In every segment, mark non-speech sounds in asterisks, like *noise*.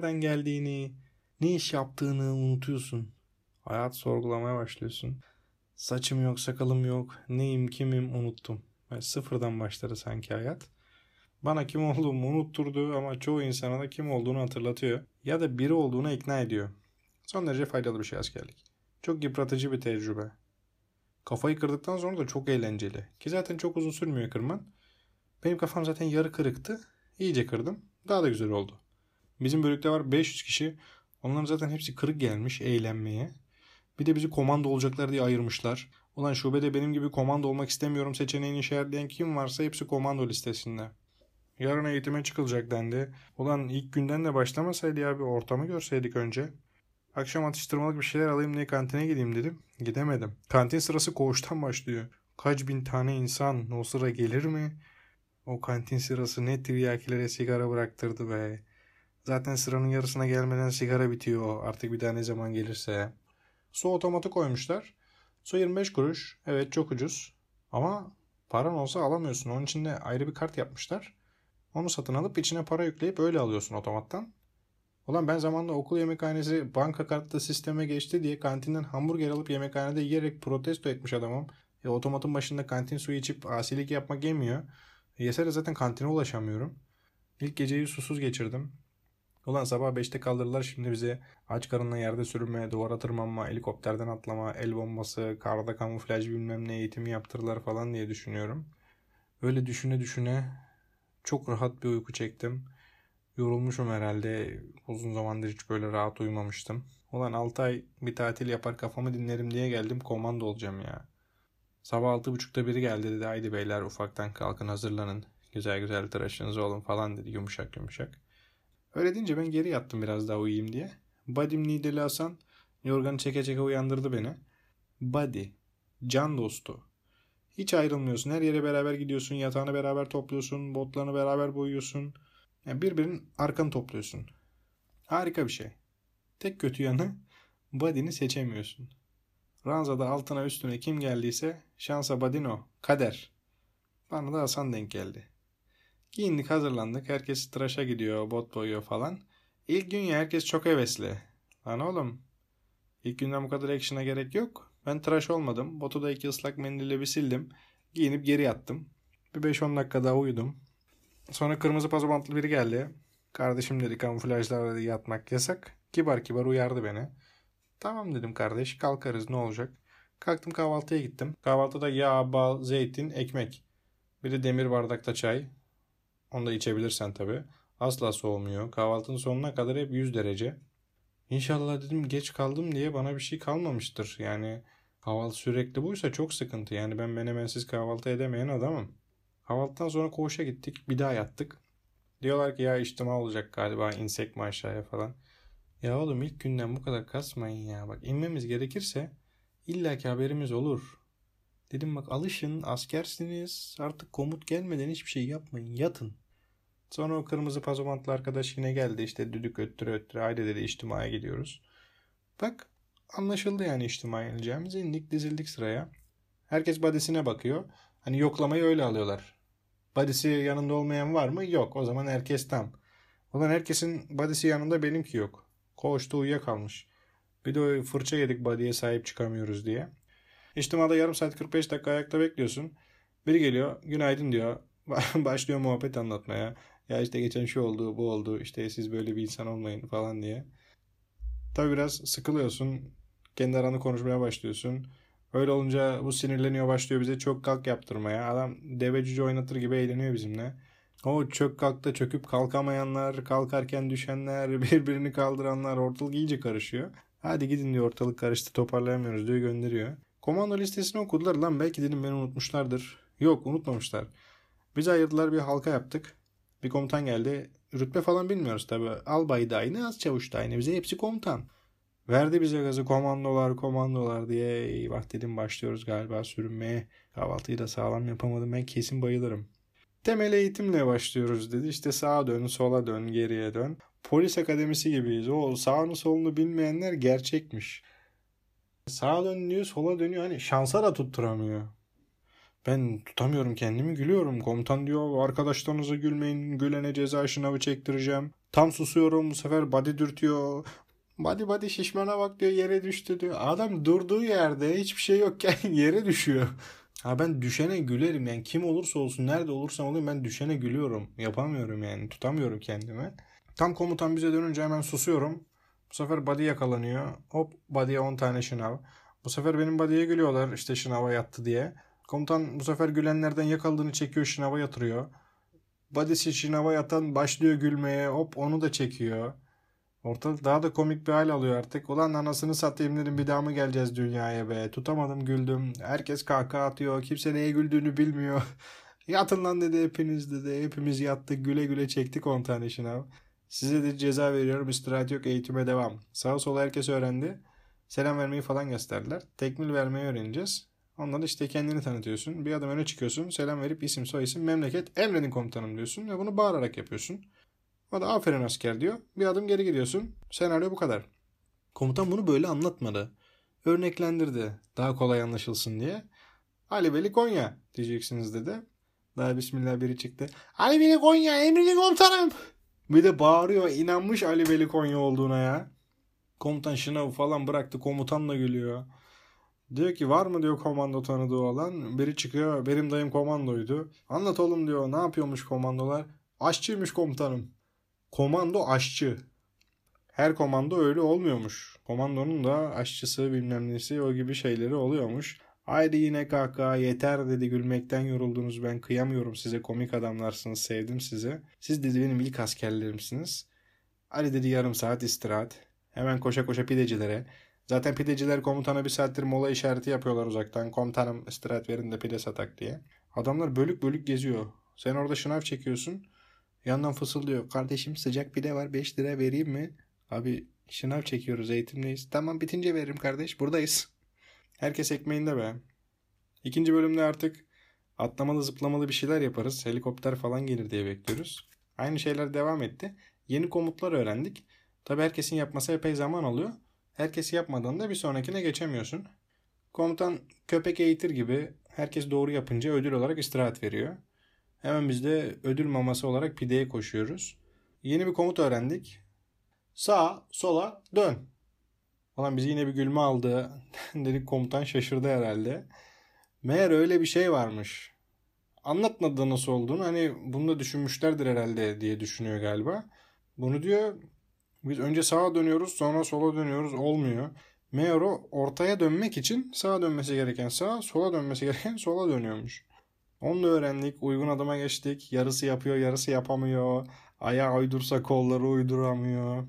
nereden geldiğini, ne iş yaptığını unutuyorsun. Hayat sorgulamaya başlıyorsun. Saçım yok, sakalım yok, neyim, kimim unuttum. Yani sıfırdan başladı sanki hayat. Bana kim olduğumu unutturdu ama çoğu insana da kim olduğunu hatırlatıyor. Ya da biri olduğuna ikna ediyor. Son derece faydalı bir şey askerlik. Çok yıpratıcı bir tecrübe. Kafayı kırdıktan sonra da çok eğlenceli. Ki zaten çok uzun sürmüyor kırman. Benim kafam zaten yarı kırıktı. İyice kırdım. Daha da güzel oldu. Bizim bölükte var 500 kişi. Onların zaten hepsi kırık gelmiş eğlenmeye. Bir de bizi komando olacaklar diye ayırmışlar. Ulan şubede benim gibi komando olmak istemiyorum seçeneğini işaretleyen kim varsa hepsi komando listesinde. Yarın eğitime çıkılacak dendi. Ulan ilk günden de başlamasaydı ya bir ortamı görseydik önce. Akşam atıştırmalık bir şeyler alayım diye kantine gideyim dedim. Gidemedim. Kantin sırası koğuştan başlıyor. Kaç bin tane insan o sıra gelir mi? O kantin sırası ne tiryakilere sigara bıraktırdı be. Zaten sıranın yarısına gelmeden sigara bitiyor artık bir daha ne zaman gelirse. Su otomatı koymuşlar. Su 25 kuruş. Evet çok ucuz. Ama paran olsa alamıyorsun. Onun için de ayrı bir kart yapmışlar. Onu satın alıp içine para yükleyip öyle alıyorsun otomattan. Ulan ben zamanında okul yemekhanesi banka kartlı sisteme geçti diye kantinden hamburger alıp yemekhanede yiyerek protesto etmiş adamım. E, otomatın başında kantin suyu içip asilik yapmak yemiyor. E, yesere zaten kantine ulaşamıyorum. İlk geceyi susuz geçirdim. Ulan sabah 5'te kaldırırlar şimdi bize aç karınla yerde sürünme, duvara tırmanma, helikopterden atlama, el bombası, karda kamuflaj bilmem ne eğitimi yaptırırlar falan diye düşünüyorum. Öyle düşüne düşüne çok rahat bir uyku çektim. Yorulmuşum herhalde. Uzun zamandır hiç böyle rahat uyumamıştım. Ulan 6 ay bir tatil yapar kafamı dinlerim diye geldim komando olacağım ya. Sabah 6.30'da biri geldi dedi haydi beyler ufaktan kalkın hazırlanın. Güzel güzel tıraşınızı olun falan dedi yumuşak yumuşak. Öyle deyince ben geri yattım biraz daha uyuyayım diye. Badim Nideli Hasan yorganı çeke çeke uyandırdı beni. Buddy, can dostu. Hiç ayrılmıyorsun. Her yere beraber gidiyorsun. Yatağını beraber topluyorsun. Botlarını beraber boyuyorsun. Yani birbirinin arkanı topluyorsun. Harika bir şey. Tek kötü yanı body'ni seçemiyorsun. Ranzada altına üstüne kim geldiyse şansa badino, kader. Bana da Hasan denk geldi. Giyindik hazırlandık. Herkes tıraşa gidiyor, bot boyuyor falan. İlk gün ya herkes çok hevesli. Lan oğlum ilk günden bu kadar action'a gerek yok. Ben tıraş olmadım. Botu da iki ıslak mendille bir sildim. Giyinip geri yattım. Bir 5-10 dakika daha uyudum. Sonra kırmızı pazobantlı biri geldi. Kardeşim dedi kamuflajlar dedi yatmak yasak. Kibar kibar uyardı beni. Tamam dedim kardeş kalkarız ne olacak. Kalktım kahvaltıya gittim. Kahvaltıda yağ, bal, zeytin, ekmek. Bir de demir bardakta çay. Onu da içebilirsen tabi. Asla soğumuyor. Kahvaltının sonuna kadar hep 100 derece. İnşallah dedim geç kaldım diye bana bir şey kalmamıştır. Yani kahvaltı sürekli buysa çok sıkıntı. Yani ben menemensiz kahvaltı edemeyen adamım. Kahvaltıdan sonra koğuşa gittik. Bir daha yattık. Diyorlar ki ya içtima olacak galiba insek mi aşağıya falan. Ya oğlum ilk günden bu kadar kasmayın ya. Bak inmemiz gerekirse illaki haberimiz olur. Dedim bak alışın askersiniz artık komut gelmeden hiçbir şey yapmayın yatın. Sonra o kırmızı pazomantlı arkadaş yine geldi işte düdük öttüre öttüre haydi dedi içtimaya gidiyoruz. Bak anlaşıldı yani içtimaya ineceğimiz indik dizildik sıraya. Herkes badesine bakıyor. Hani yoklamayı öyle alıyorlar. Badisi yanında olmayan var mı? Yok. O zaman herkes tam. Ulan herkesin badisi yanında benimki yok. Koğuşta uyuyakalmış. Bir de fırça yedik body'ye sahip çıkamıyoruz diye. İçtimada yarım saat 45 dakika ayakta bekliyorsun. Biri geliyor günaydın diyor. *laughs* Başlıyor muhabbet anlatmaya. Ya işte geçen şu oldu bu oldu işte siz böyle bir insan olmayın falan diye. Tabi biraz sıkılıyorsun. Kendi aranı konuşmaya başlıyorsun. Öyle olunca bu sinirleniyor başlıyor bize çok kalk yaptırmaya. Adam deve cüce oynatır gibi eğleniyor bizimle. O çök kalkta çöküp kalkamayanlar, kalkarken düşenler, *laughs* birbirini kaldıranlar ortalık iyice karışıyor. Hadi gidin diyor ortalık karıştı toparlayamıyoruz diyor gönderiyor. Komando listesini okudular lan belki dedim beni unutmuşlardır. Yok unutmamışlar. Bizi ayırdılar bir halka yaptık. Bir komutan geldi. Rütbe falan bilmiyoruz tabi. Albay da aynı, az çavuş da aynı. Bize hepsi komutan. Verdi bize gazı komandolar komandolar diye. Eyvah dedim başlıyoruz galiba sürünmeye. Kahvaltıyı da sağlam yapamadım ben kesin bayılırım. Temel eğitimle başlıyoruz dedi. İşte sağa dön, sola dön, geriye dön. Polis akademisi gibiyiz. O sağını solunu bilmeyenler gerçekmiş. Sağa dön diyor, sola dönüyor. Hani şansa da tutturamıyor. Ben tutamıyorum kendimi gülüyorum. Komutan diyor arkadaşlarınıza gülmeyin. Gülene ceza şınavı çektireceğim. Tam susuyorum bu sefer body dürtüyor. Body body şişmana bak diyor yere düştü diyor. Adam durduğu yerde hiçbir şey yokken *laughs* yere düşüyor. Ha ben düşene gülerim yani kim olursa olsun nerede olursam olayım ben düşene gülüyorum. Yapamıyorum yani tutamıyorum kendimi. Tam komutan bize dönünce hemen susuyorum. Bu sefer body yakalanıyor. Hop body'ye 10 tane şınav. Bu sefer benim body'ye gülüyorlar işte şınava yattı diye. Komutan bu sefer gülenlerden yakaladığını çekiyor şınava yatırıyor. Body'si şınava yatan başlıyor gülmeye hop onu da çekiyor. Ortalık daha da komik bir hal alıyor artık. Ulan anasını satayım dedim bir daha mı geleceğiz dünyaya be. Tutamadım güldüm. Herkes kahkaha atıyor. Kimse neye güldüğünü bilmiyor. *laughs* Yatın lan dedi hepiniz dedi. Hepimiz yattık güle güle çektik 10 tane şınav. Size de ceza veriyorum. İstirahat yok eğitime devam. Sağa sola herkes öğrendi. Selam vermeyi falan gösterdiler. Tekmil vermeyi öğreneceğiz. Ondan işte kendini tanıtıyorsun. Bir adım öne çıkıyorsun. Selam verip isim soy isim memleket emredin komutanım diyorsun. Ve bunu bağırarak yapıyorsun. O da aferin asker diyor. Bir adım geri gidiyorsun. Senaryo bu kadar. Komutan bunu böyle anlatmadı. Örneklendirdi. Daha kolay anlaşılsın diye. Ali Veli Konya diyeceksiniz dedi. Daha bismillah biri çıktı. Ali Veli Konya emredin komutanım. Bir de bağırıyor. inanmış Ali Veli Konya olduğuna ya. Komutan şınavı falan bıraktı. Komutan da gülüyor. Diyor ki var mı diyor komando tanıdığı olan. Biri çıkıyor. Benim dayım komandoydu. Anlat oğlum diyor. Ne yapıyormuş komandolar? Aşçıymış komutanım. Komando aşçı. Her komando öyle olmuyormuş. Komandonun da aşçısı bilmem nesi o gibi şeyleri oluyormuş. Haydi yine kahkaha yeter dedi gülmekten yoruldunuz ben kıyamıyorum size komik adamlarsınız sevdim sizi. Siz dedi benim ilk askerlerimsiniz. Ali dedi yarım saat istirahat. Hemen koşa koşa pidecilere. Zaten pideciler komutana bir saattir mola işareti yapıyorlar uzaktan. Komutanım istirahat verin de pide satak diye. Adamlar bölük bölük geziyor. Sen orada şınav çekiyorsun. Yandan fısıldıyor. Kardeşim sıcak pide var 5 lira vereyim mi? Abi şınav çekiyoruz eğitimdeyiz. Tamam bitince veririm kardeş buradayız. Herkes ekmeğinde be. İkinci bölümde artık atlamalı zıplamalı bir şeyler yaparız. Helikopter falan gelir diye bekliyoruz. Aynı şeyler devam etti. Yeni komutlar öğrendik. Tabi herkesin yapması epey zaman alıyor. Herkes yapmadan da bir sonrakine geçemiyorsun. Komutan köpek eğitir gibi herkes doğru yapınca ödül olarak istirahat veriyor. Hemen biz de ödül maması olarak pideye koşuyoruz. Yeni bir komut öğrendik. Sağa, sola, dön. Falan bizi yine bir gülme aldı. *laughs* Dedik komutan şaşırdı herhalde. Meğer öyle bir şey varmış. Anlatmadı nasıl olduğunu. Hani bunu da düşünmüşlerdir herhalde diye düşünüyor galiba. Bunu diyor biz önce sağa dönüyoruz sonra sola dönüyoruz olmuyor. Meğer o ortaya dönmek için sağa dönmesi gereken sağa, sola dönmesi gereken *laughs* sola dönüyormuş. Onu da öğrendik. Uygun adıma geçtik. Yarısı yapıyor, yarısı yapamıyor. Ayağı uydursa kolları uyduramıyor.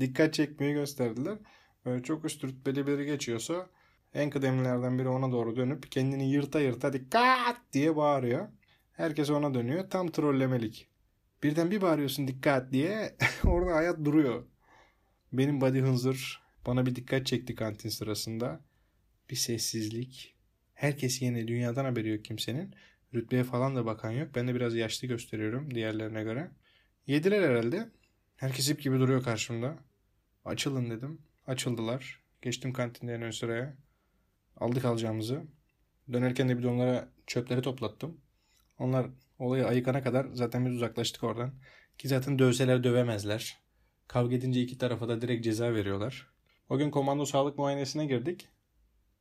Dikkat çekmeyi gösterdiler. Böyle çok üst rütbeli biri geçiyorsa en kıdemlilerden biri ona doğru dönüp kendini yırta yırta dikkat diye bağırıyor. Herkes ona dönüyor. Tam trollemelik. Birden bir bağırıyorsun dikkat diye *laughs* orada hayat duruyor. Benim body hınzır bana bir dikkat çekti kantin sırasında. Bir sessizlik. Herkes yine dünyadan haberi yok kimsenin. Rütbeye falan da bakan yok. Ben de biraz yaşlı gösteriyorum diğerlerine göre. Yediler herhalde. Herkes ip gibi duruyor karşımda. Açılın dedim. Açıldılar. Geçtim kantinden ön sıraya. Aldık alacağımızı. Dönerken de bir de onlara çöpleri toplattım. Onlar olayı ayıkana kadar zaten biz uzaklaştık oradan. Ki zaten dövseler dövemezler. Kavga edince iki tarafa da direkt ceza veriyorlar. O gün komando sağlık muayenesine girdik.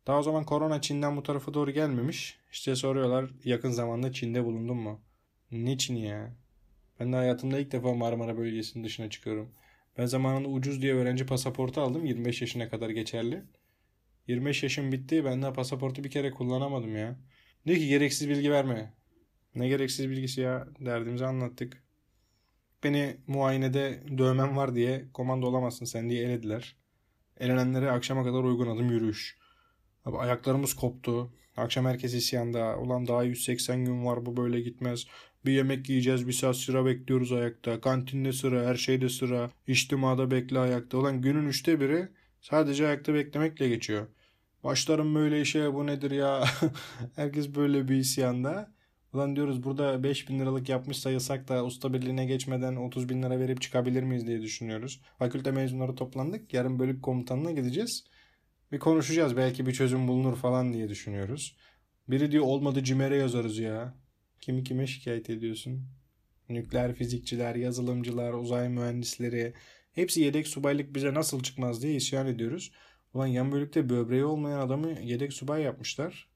Daha o zaman korona Çin'den bu tarafa doğru gelmemiş. İşte soruyorlar yakın zamanda Çin'de bulundun mu? Niçin ya? Ben de hayatımda ilk defa Marmara bölgesinin dışına çıkıyorum. Ben zamanında ucuz diye öğrenci pasaportu aldım. 25 yaşına kadar geçerli. 25 yaşım bitti. Ben daha pasaportu bir kere kullanamadım ya. Diyor ki gereksiz bilgi verme. Ne gereksiz bilgisi ya? Derdimizi anlattık. Beni muayenede dövmem var diye komando olamazsın sen diye elediler. Elenenlere akşama kadar uygun adım yürüyüş. Abi ayaklarımız koptu. Akşam herkes isyanda. Ulan daha 180 gün var bu böyle gitmez. Bir yemek yiyeceğiz bir saat sıra bekliyoruz ayakta. Kantinde sıra her şeyde sıra. İçtimada bekle ayakta. Ulan günün üçte biri sadece ayakta beklemekle geçiyor. Başlarım böyle işe bu nedir ya. *laughs* herkes böyle bir isyanda. Ulan diyoruz burada 5 bin liralık yapmış sayılsak da usta birliğine geçmeden 30 bin lira verip çıkabilir miyiz diye düşünüyoruz. Fakülte mezunları toplandık. Yarın bölük komutanına gideceğiz. Bir konuşacağız belki bir çözüm bulunur falan diye düşünüyoruz. Biri diyor olmadı cimere yazarız ya. Kimi kime şikayet ediyorsun? Nükleer fizikçiler, yazılımcılar, uzay mühendisleri hepsi yedek subaylık bize nasıl çıkmaz diye isyan ediyoruz. Ulan yan bölükte böbreği olmayan adamı yedek subay yapmışlar.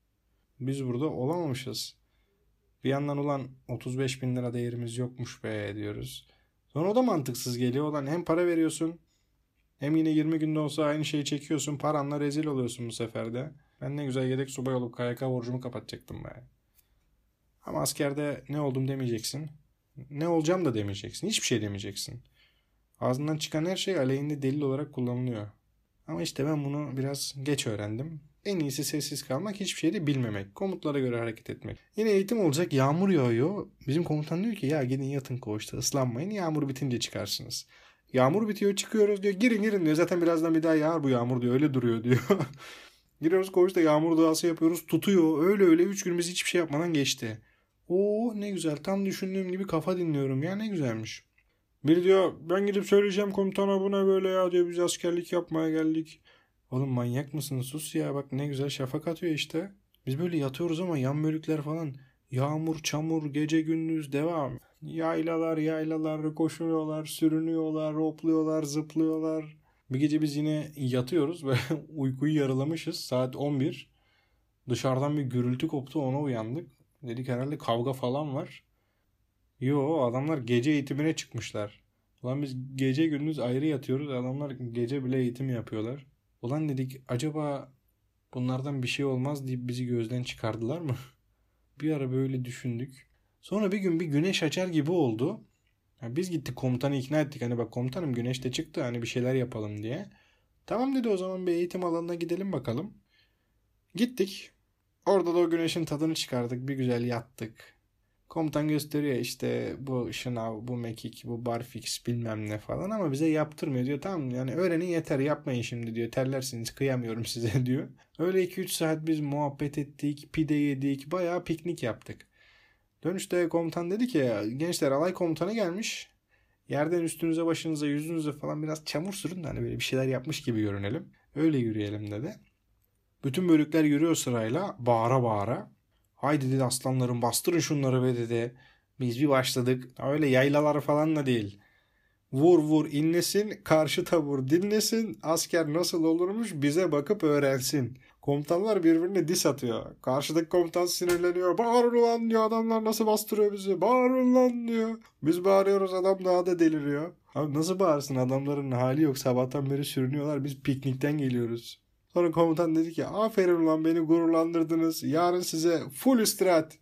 Biz burada olamamışız. Bir yandan ulan 35 bin lira değerimiz yokmuş be diyoruz. Sonra o da mantıksız geliyor. Ulan hem para veriyorsun hem yine 20 günde olsa aynı şeyi çekiyorsun. Paranla rezil oluyorsun bu sefer de. Ben ne güzel yedek subay olup KYK borcumu kapatacaktım be. Ama askerde ne oldum demeyeceksin. Ne olacağım da demeyeceksin. Hiçbir şey demeyeceksin. Ağzından çıkan her şey aleyhinde delil olarak kullanılıyor. Ama işte ben bunu biraz geç öğrendim. En iyisi sessiz kalmak, hiçbir şeyi de bilmemek. Komutlara göre hareket etmek. Yine eğitim olacak, yağmur yağıyor. Bizim komutan diyor ki ya gidin yatın koğuşta ıslanmayın, yağmur bitince çıkarsınız. Yağmur bitiyor çıkıyoruz diyor. Girin girin diyor. Zaten birazdan bir daha yağar bu yağmur diyor. Öyle duruyor *laughs* diyor. Giriyoruz koğuşta yağmur duası yapıyoruz. Tutuyor. Öyle öyle 3 günümüz hiçbir şey yapmadan geçti. Oo ne güzel. Tam düşündüğüm gibi kafa dinliyorum. Ya ne güzelmiş. Biri diyor ben gidip söyleyeceğim komutana buna böyle ya diyor biz askerlik yapmaya geldik. Oğlum manyak mısın sus ya bak ne güzel şafak atıyor işte. Biz böyle yatıyoruz ama yan bölükler falan yağmur çamur gece gündüz devam. Yaylalar yaylalar koşuyorlar sürünüyorlar hopluyorlar zıplıyorlar. Bir gece biz yine yatıyoruz ve *laughs* uykuyu yarılamışız saat 11. Dışarıdan bir gürültü koptu ona uyandık. Dedik herhalde kavga falan var. Yo adamlar gece eğitimine çıkmışlar. Ulan biz gece gündüz ayrı yatıyoruz. Adamlar gece bile eğitim yapıyorlar. Ulan dedik acaba bunlardan bir şey olmaz deyip bizi gözden çıkardılar mı? *laughs* bir ara böyle düşündük. Sonra bir gün bir güneş açar gibi oldu. Yani biz gittik komutanı ikna ettik. Hani bak komutanım güneş de çıktı hani bir şeyler yapalım diye. Tamam dedi o zaman bir eğitim alanına gidelim bakalım. Gittik. Orada da o güneşin tadını çıkardık. Bir güzel yattık. Komutan gösteriyor işte bu şınav, bu mekik, bu barfix bilmem ne falan ama bize yaptırmıyor diyor. Tamam yani öğrenin yeter yapmayın şimdi diyor. Terlersiniz kıyamıyorum size *laughs* diyor. Öyle 2-3 saat biz muhabbet ettik, pide yedik, bayağı piknik yaptık. Dönüşte komutan dedi ki gençler alay komutanı gelmiş. Yerden üstünüze başınıza yüzünüze falan biraz çamur sürün de hani böyle bir şeyler yapmış gibi görünelim. Öyle yürüyelim dedi. Bütün bölükler yürüyor sırayla bağıra bağıra. Haydi dedi aslanlarım bastırın şunları be dedi. Biz bir başladık. Öyle yaylalar falan da değil. Vur vur inlesin, karşı tabur dinlesin, asker nasıl olurmuş bize bakıp öğrensin. Komutanlar birbirine dis atıyor. Karşıdaki komutan sinirleniyor. Bağırın ulan diyor adamlar nasıl bastırıyor bizi. Bağırın lan diyor. Biz bağırıyoruz adam daha da deliriyor. Abi nasıl bağırsın adamların hali yok sabahtan beri sürünüyorlar biz piknikten geliyoruz. Sonra komutan dedi ki aferin ulan beni gururlandırdınız. Yarın size full istirahat.